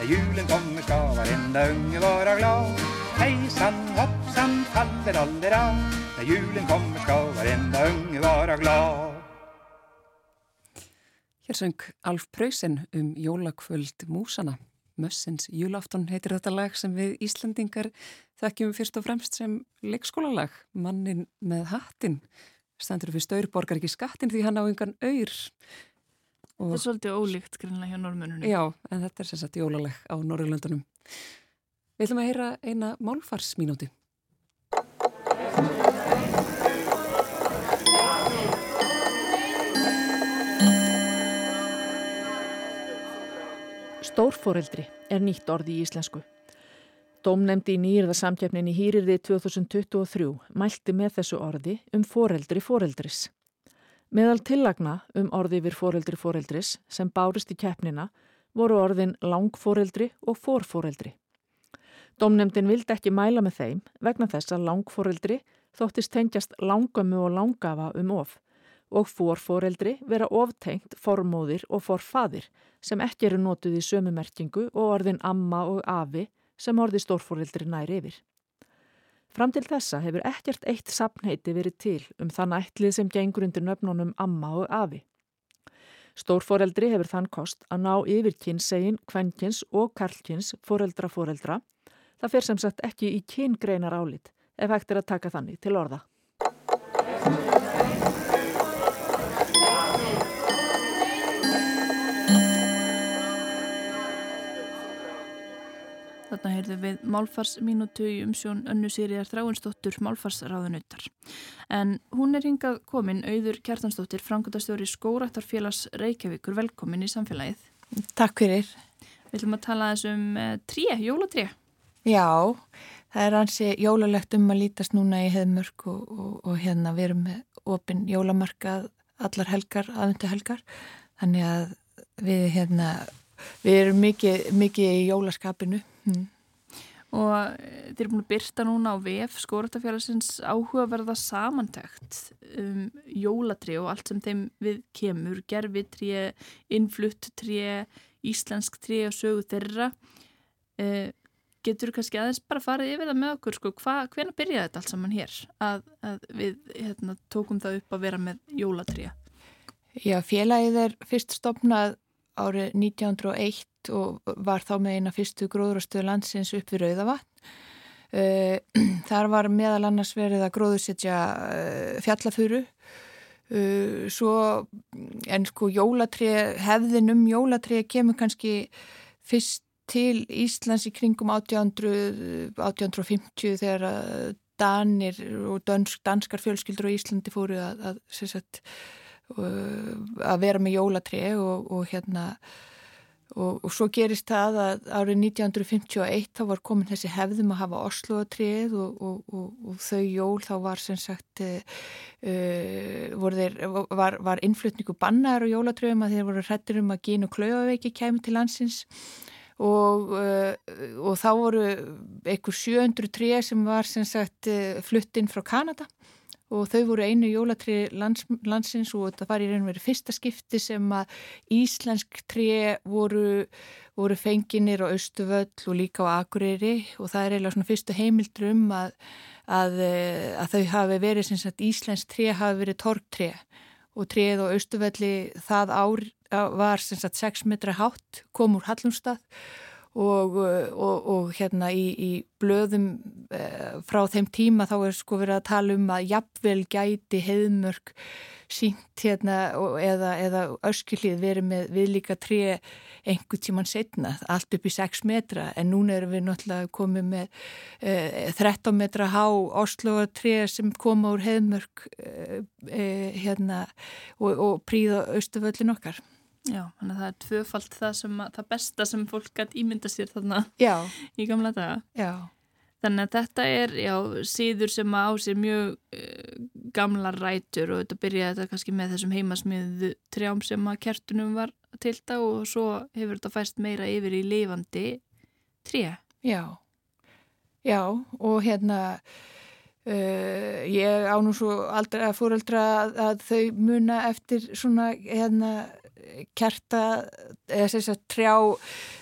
Når julen kommer skal hver enda unge være glad. Hejsan hoppsan fallerallera När julen kommer ska varenda unge vara glad Hér söng Alf Pröysen um jólakvöld Músana. Mössins júlafton heitir þetta lag sem við Íslandingar þekkjum fyrst og fremst sem leikskólalag. Mannin með hattin stendur fyrir staur, borgar ekki skattin því hann á yngan auður. Það er svolítið ólíkt grunlega hjá normununum. Já, en þetta er sagt jólaleg á Norrlöndunum. Við ætlum að heyra eina málfarsmínúti. Stórforeldri er nýtt orði í íslensku. Dómnemdi í nýjirða samtjöfnin í hýrirði 2023 mælti með þessu orði um foreldri foreldris. Meðal tillagna um orði yfir foreldri foreldris sem bárist í keppnina voru orðin langforeldri og forforeldri. Dómnemdin vildi ekki mæla með þeim vegna þess að langforeldri þóttist tengjast langamu og langafa um of og forforeldri vera oftengt formóðir og forfaðir sem ekki eru notuð í sömumerkingu og orðin amma og afi sem orði stórforeldri næri yfir. Fram til þessa hefur ekkert eitt sapnheiti verið til um þann ætlið sem gengur undir nöfnunum amma og afi. Stórforeldri hefur þann kost að ná yfir kynsegin, kvenkins og karlkins foreldra. Það fer sem sagt ekki í kyngreinar álit ef hægt er að taka þannig til orða. Þarna heyrðu við málfarsminutu í umsjón önnu sýriðar þráinsdóttur málfarsráðunautar. En hún er hingað komin, auður Kjartansdóttir, frangundastjóri Skóraktarfélags Reykjavíkur, velkomin í samfélagið. Takk fyrir. Við ætlum að tala þessum eh, trí, jólatré. Já, það er hansi jólalegt um að lítast núna í heðmörk og, og, og hérna við erum með opin jólamarkað allar helgar, aðvendu helgar. Þannig að við hérna, við erum mikið, mikið í jólaskapinu Mm. Og eh, þeir eru búin að byrta núna á VF skóratafélagsins áhugaverða samantækt um jólatri og allt sem þeim við kemur, gerfitri, innfluttri, íslensk tri og sögu þeirra. Eh, getur kannski aðeins bara farið yfir það með okkur, sko, hvena byrjaði þetta allt saman hér að, að við hérna, tókum það upp að vera með jólatri? Já, félagið er fyrst stopnað árið 1901 og var þá með eina fyrstu gróðrastöðu landsins upp við Rauðavatn. Eh, þar var meðal annars verið að gróðursetja eh, fjallafuru eh, svo en sko jólatrið, hefðin um jólatrið kemur kannski fyrst til Íslands í kringum 1800, 1850 þegar Danir og dansk, danskar fjölskyldur á Íslandi fóru að, að, sagt, að vera með jólatrið og, og hérna Og, og svo gerist það að árið 1951 þá var komin þessi hefðum að hafa Osloatrið og, og, og þau jól þá var sem sagt uh, þeir, var, var innflutningu bannar og jólatröfum að þeir voru hrettir um að gín og klauaveiki kemur til landsins og uh, þá voru einhver 700 tré sem var sem sagt uh, fluttinn frá Kanada. Og þau voru einu jólatri lands, landsins og þetta var í raun og verið fyrsta skipti sem að íslensk tre voru, voru fenginir á Östuvöll og líka á Akureyri. Og það er eiginlega svona fyrstu heimildur um að, að, að þau hafi verið sem sagt íslensk tre hafi verið torgtre og treð á Östuvölli það ár var sem sagt 6 metra hátt kom úr Hallumstað og, og, og hérna í, í blöðum eh, frá þeim tíma þá er sko verið að tala um að jafnvel gæti heiðmörk sínt hérna eða, eða öskilið verið með viðlíka tri einhver tíman setna, allt upp í 6 metra en núna erum við náttúrulega komið með eh, 13 metra há Oslo tri sem koma úr heiðmörk eh, eh, hérna og, og príða austuföllin okkar. Já, þannig að það er tvöfalt það, sem, það besta sem fólk gæti ímynda sér þarna já. í gamla daga. Já. Þannig að þetta er, já, síður sem á sér mjög uh, gamla rætur og þetta byrjaði þetta kannski með þessum heimasmiðu trjám sem að kertunum var til þetta og svo hefur þetta fæst meira yfir í lifandi tré. Já, já og hérna uh, ég á nú svo aldrei að fóreldra að, að þau muna eftir svona hérna kerta eða sagt, trjá,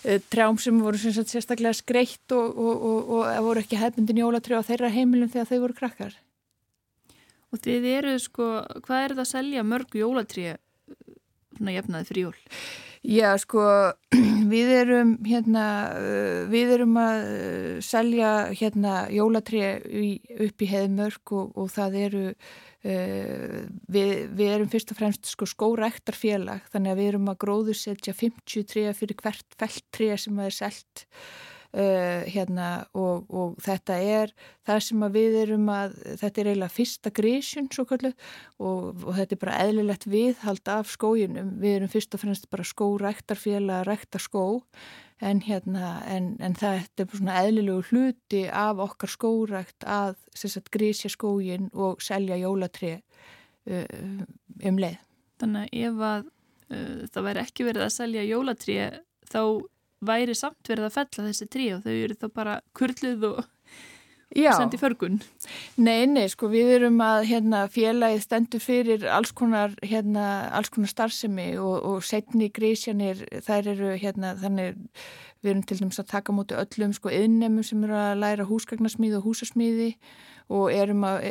eh, trjám sem voru sagt, sérstaklega skreitt og, og, og, og voru ekki hefbundin jólatrjá á þeirra heimilum þegar þau voru krakkar. Og þið eru sko, hvað er það að selja mörg jólatrjá svona jefnaði fyrir jól? Já, sko, við erum hérna, við erum að selja hérna jólatrjá upp í heðmörk og það eru við, við erum fyrst og fremst sko skóræktarfélag þannig að við erum að gróðursetja 50 tréa fyrir hvert felt tréa sem að er selt. Uh, hérna og, og þetta er það sem að við erum að þetta er eiginlega fyrsta grísjun og, og þetta er bara eðlilegt viðhald af skójunum, við erum fyrst og fremst bara skóræktarfélag að rækta skó en, hérna, en, en þetta er svona eðlilegu hluti af okkar skórækt að sagt, grísja skógin og selja jólatri uh, um leið. Þannig að ef að uh, það væri ekki verið að selja jólatríu þá væri samt verið að fella þessi trí og þau eru þá bara kurluð og sendi förgun. Nei, nei, sko við erum að hérna, félagið stendur fyrir alls konar, hérna, alls konar starfsemi og, og setni grísjanir þær eru hérna þannig við erum til dæmis að taka múti öllum sko yðnumum sem eru að læra húsgagnasmíði og húsasmíði og erum að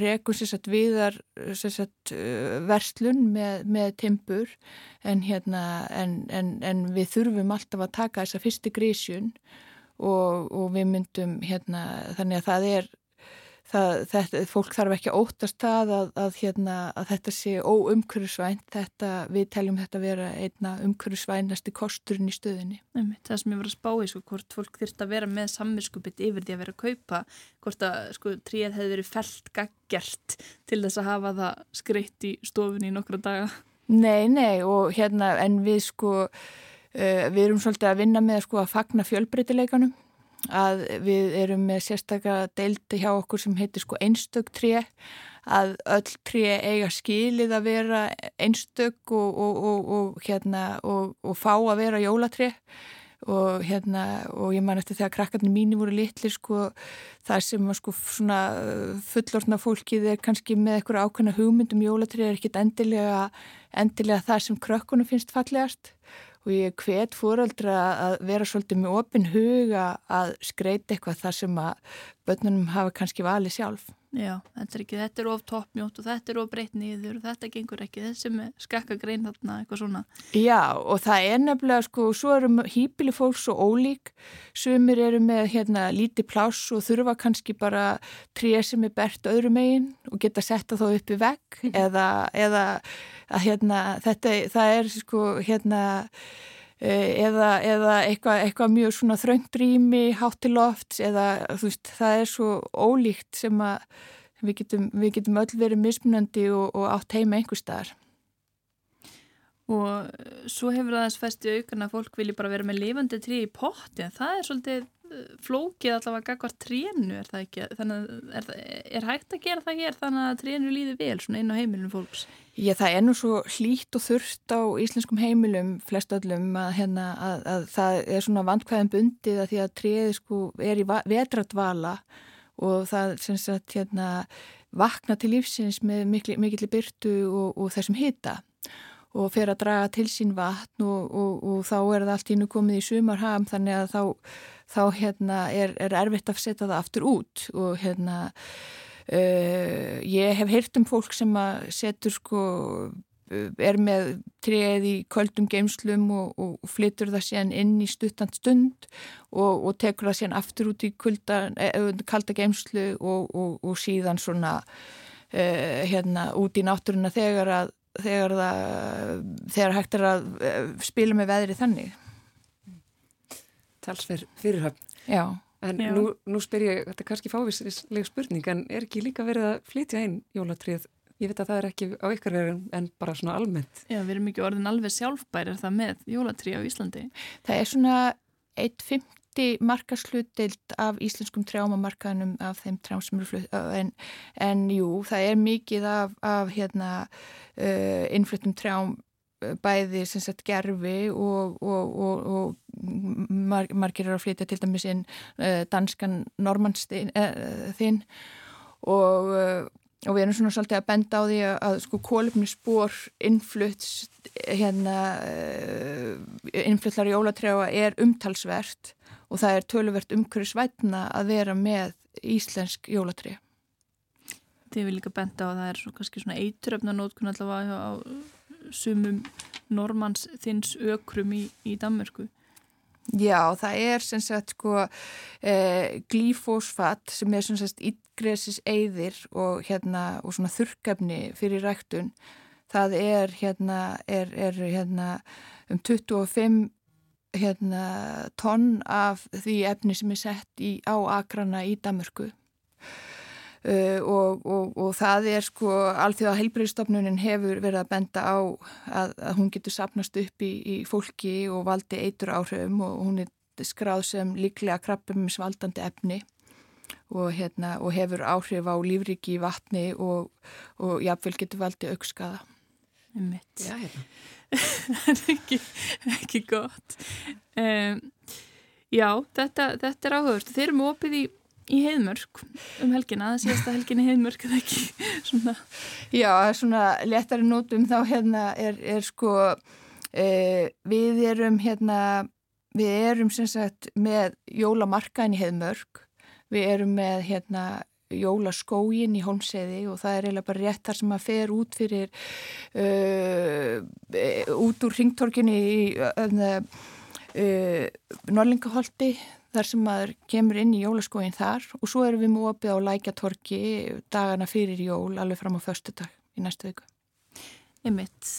rekum sérsagt viðar sérsagt uh, verslun með, með timpur en hérna en, en, en við þurfum alltaf að taka þessa fyrstu grísjun og, og við myndum hérna þannig að það er það, þetta, fólk þarf ekki að óttast það að, að, hérna, að þetta sé óumkörusvænt þetta, við teljum þetta að vera einna umkörusvænasti kosturinn í stöðinni. Það sem ég var að spá í sko, hvort fólk þurft að vera með samvinskupið yfir því að vera að kaupa hvort að sko tríð hefði verið felt gaggert til þess að hafa það skreitt í stofunni í nokkra daga. Nei, nei og hérna en við sko við erum svolítið að vinna með sko að fagna fjölbreytileikanum að við erum með sérstaklega deildi hjá okkur sem heitir sko einstök tré að öll tré eiga skilið að vera einstök og, og, og, og hérna fá að vera jólatré. Og hérna og ég man eftir þegar krakkarnir mínu voru litli sko það sem sko svona fullortna fólkið er kannski með eitthvað ákveðna hugmyndum jólatré er ekkit endilega endilega það sem krökkunum finnst fallegast og ég hvet fóröldra að vera svolítið með opin huga að skreita eitthvað þar sem að börnunum hafa kannski valið sjálf. Já, þetta er ekki, þetta er of toppmjótt og þetta er of breytt nýður og þetta gengur ekki, þessi með skakka grein þarna, eitthvað svona. Já, og það er nefnilega, sko, svo eru hýpili fólk svo ólík, sumir eru með hérna líti pláss og þurfa kannski bara tríja sem er bert öðru megin og geta setta þá upp í vegg eða, eða að hérna þetta, það er sko hérna Eh, eða, eða eitthvað, eitthvað mjög svona þröngrými, háttiloft eða þú veist, það er svo ólíkt sem að við getum, við getum öll verið mismunandi og, og átt heima einhver staðar. Og svo hefur það þess fæsti aukan að fólk vilji bara vera með lifandi trí í potti, en það er svolítið flókið allavega gagvar trénu er það ekki, þannig að er, er hægt að gera það hér þannig að trénu líði vel svona inn á heimilum fólks? Já það er nú svo hlýtt og þurft á íslenskum heimilum flest öllum að, hérna, að, að það er svona vandkvæðan bundið að því að tréði sko er í vetratvala og það sem sagt hérna vakna til lífsins með mikil, mikill byrtu og, og þessum hita og fer að draga til sín vatn og, og, og þá er það allt ín og komið í sumarham þannig að þá þá hérna, er, er erfitt að setja það aftur út og hérna uh, ég hef heyrt um fólk sem að setur sko er með treð í köldum geimslum og, og flytur það síðan inn í stuttant stund og, og tekur það síðan aftur út í kulda, eh, kalda geimslu og, og síðan svona uh, hérna út í náttúruna þegar að þegar, það, þegar hægt er að spila með veðri þannig talsverð fyrirhafn. Já. En Já. Nú, nú spyr ég, þetta er kannski fávislega spurning, en er ekki líka verið að flytja einn jólatrið? Ég veit að það er ekki á ykkar verið en bara svona almennt. Já, við erum ekki orðin alveg sjálfbærir það með jólatrið á Íslandi. Það er svona 1.50 markaslutild af íslenskum trjámamarkaðnum af þeim trjám sem eru flutt, en, en jú, það er mikið af, af hérna, uh, innfluttum trjám bæði sagt, gerfi og, og, og, og mar margir eru að flytja til dæmis inn uh, danskan normannsþinn uh, og, uh, og við erum svona svolítið að benda á því að, að sko kólumnisspor innflutts hérna innfluttar jólatrjáa er umtalsvert og það er töluvert umhverjusvætna að vera með íslensk jólatrjá Þið vil líka benda á að það er svo, kannski svona eituröfna nótkun allavega á sumum normans þins ökrum í, í Danmörku. Já, það er sem sagt sko eh, glífósfat sem er sem sagt ytgresis eyðir og hérna og svona þurrkefni fyrir ræktun. Það er hérna, er, er hérna um 25 hérna tonn af því efni sem er sett í, á akrana í Danmörku. Uh, og, og, og það er sko alþjóða heilbreyðstofnunin hefur verið að benda á að, að hún getur sapnast upp í, í fólki og valdi eitur áhrifum og hún er skráð sem líklega krabbum svaldandi efni og, hérna, og hefur áhrif á lífriki í vatni og, og jáfnveil getur valdið aukskaða. Já, hérna. það er ekki, ekki gott. Um, já, þetta, þetta er áhugast. Þeir eru með opið í, í heiðmörk um helgina, það séast að helgin í heiðmörk er ekki? Svona. Já, svona letari nótum. Þá hérna er, er sko, e, við erum hérna, við erum sem sagt með jólamarkaðin í heiðmörk, við erum með hérna jólaskógin í Holmseði og það er eiginlega bara rétt þar sem að fer út fyrir uh, út úr ringtorkinni í uh, uh, Norlingaholti þar sem maður kemur inn í jólaskógin þar og svo erum við mópið á lækjatorki dagana fyrir jól alveg fram á förstu dag í næstu viku. Ég mitt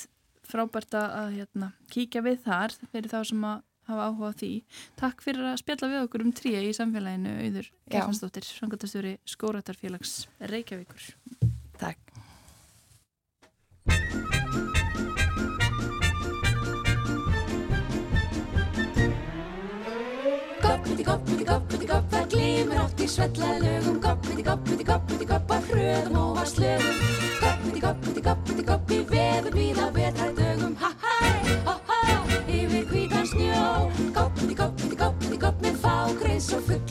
frábært að hérna, kíkja við þar fyrir þá sem að hafa áhuga á því. Takk fyrir að spjalla við okkur um tríja í samfélaginu auður Gerfansdóttir, frangatastjóri Skóratarfélags Reykjavíkur. Takk. Goppiti gopp, goppiti gopp, goppiti gopp Það glýmur átt í svellaðlögum Goppiti gopp, goppiti gopp, goppiti gopp Af hröðum og af slögum Goppiti gopp, goppiti gopp, goppiti gopp Í vefum í þá vetardögum Ha-hæ, ho-há, yfir hvítan snjó. Goppiti gopp, goppiti gopp, goppiti gopp Með fákreis og fuggl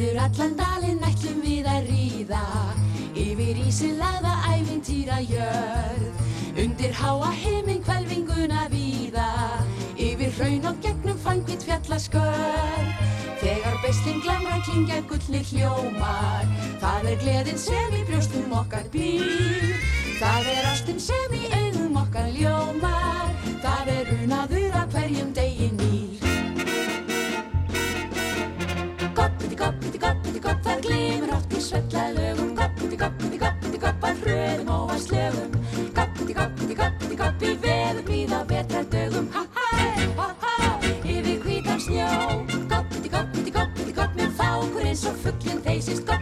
Nýður allan dalinn ætlum við að ríða. Yfir ísilaða æfintýra jörð. Undir háa heiminn kvelvinguna víða. Yfir hraun og gegnum fangvitt fjallaskörð. Þegar bestinn glamrar klingja gullir hljómar. Það er gleðin sem í brjóstum okkar býr. Það er ástinn sem í augum okkar ljómar. Það er unaður að hverjum degi nýr svellaðum Goppi, goppi, goppi, goppa hröðum og að slögum Goppi, goppi, goppi, goppi veðum í þá betra dögum. Ha-hæ, ha-hæ, yfir hvítan snjó. Goppi, goppi, goppi, goppi fákur eins og fugglinn þeysist Goppi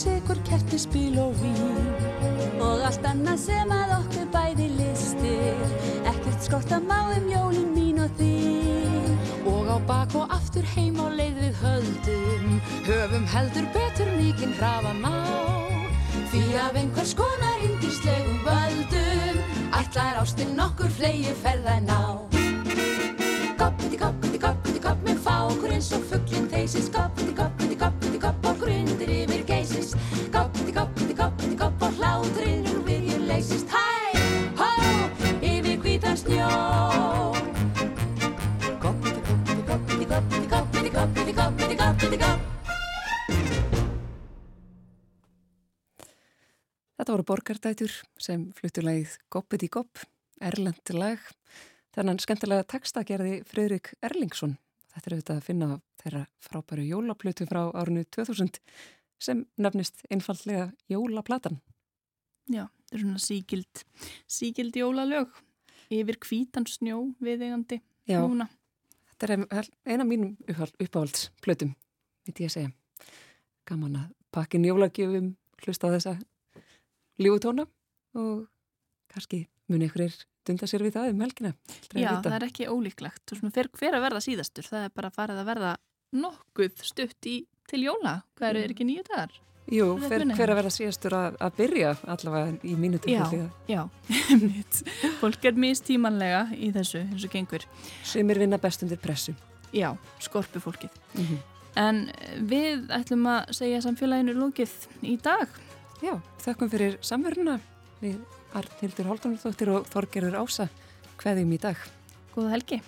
sigur, kerti, spil og vín. Og allt annað sem að okkur bæði listir. Ekkert skort að má um jólin mín og þín. Og á bak og aftur heim á leið við höldum. Höfum heldur betur mikinn hrafa má Því af einhvers konar indislegum völdum Ætlar ástinn okkur flegi ferða ná borgardætur sem fluttu lagið Goppið í Gopp, Erlend lag. Þennan skemmtilega texta gerði Freyrik Erlingsson. Þetta er auðvitað að finna þeirra frábæru jólaplutu frá árinu 2000 sem nefnist einfallega Jólaplatan. Já, þetta er svona síkild, síkild jólalög yfir kvítan snjó viðegandi Já. núna. Þetta er eina mínum uppáhaldsplötum, veit ég að segja. Gaman að pakkin jólagjöfum, hlusta á þessa lífutóna og kannski muni ykkur dunda sér við það um helgina. Já, það er ekki ólíklegt og svona fer hver að verða síðastur, það er bara farið að verða nokkuð stutt í, til jóla. Hvað eru, er ekki nýju dagar? Jú, er fer, hver að vera síðastur að, að byrja allavega í mínu tilfelli. Já, mitt. Fólk er mistímanlega í þessu, eins og gengur. Sumir vinna best undir pressu. Já, skorpu fólkið. Mm En við ætlum að segja samfélaginu lókið í dag. Já, þökkum fyrir samverðuna við Arnildur Haldunardóttir og Þorgerður Ása. Hveðjum í dag. Góða helgi.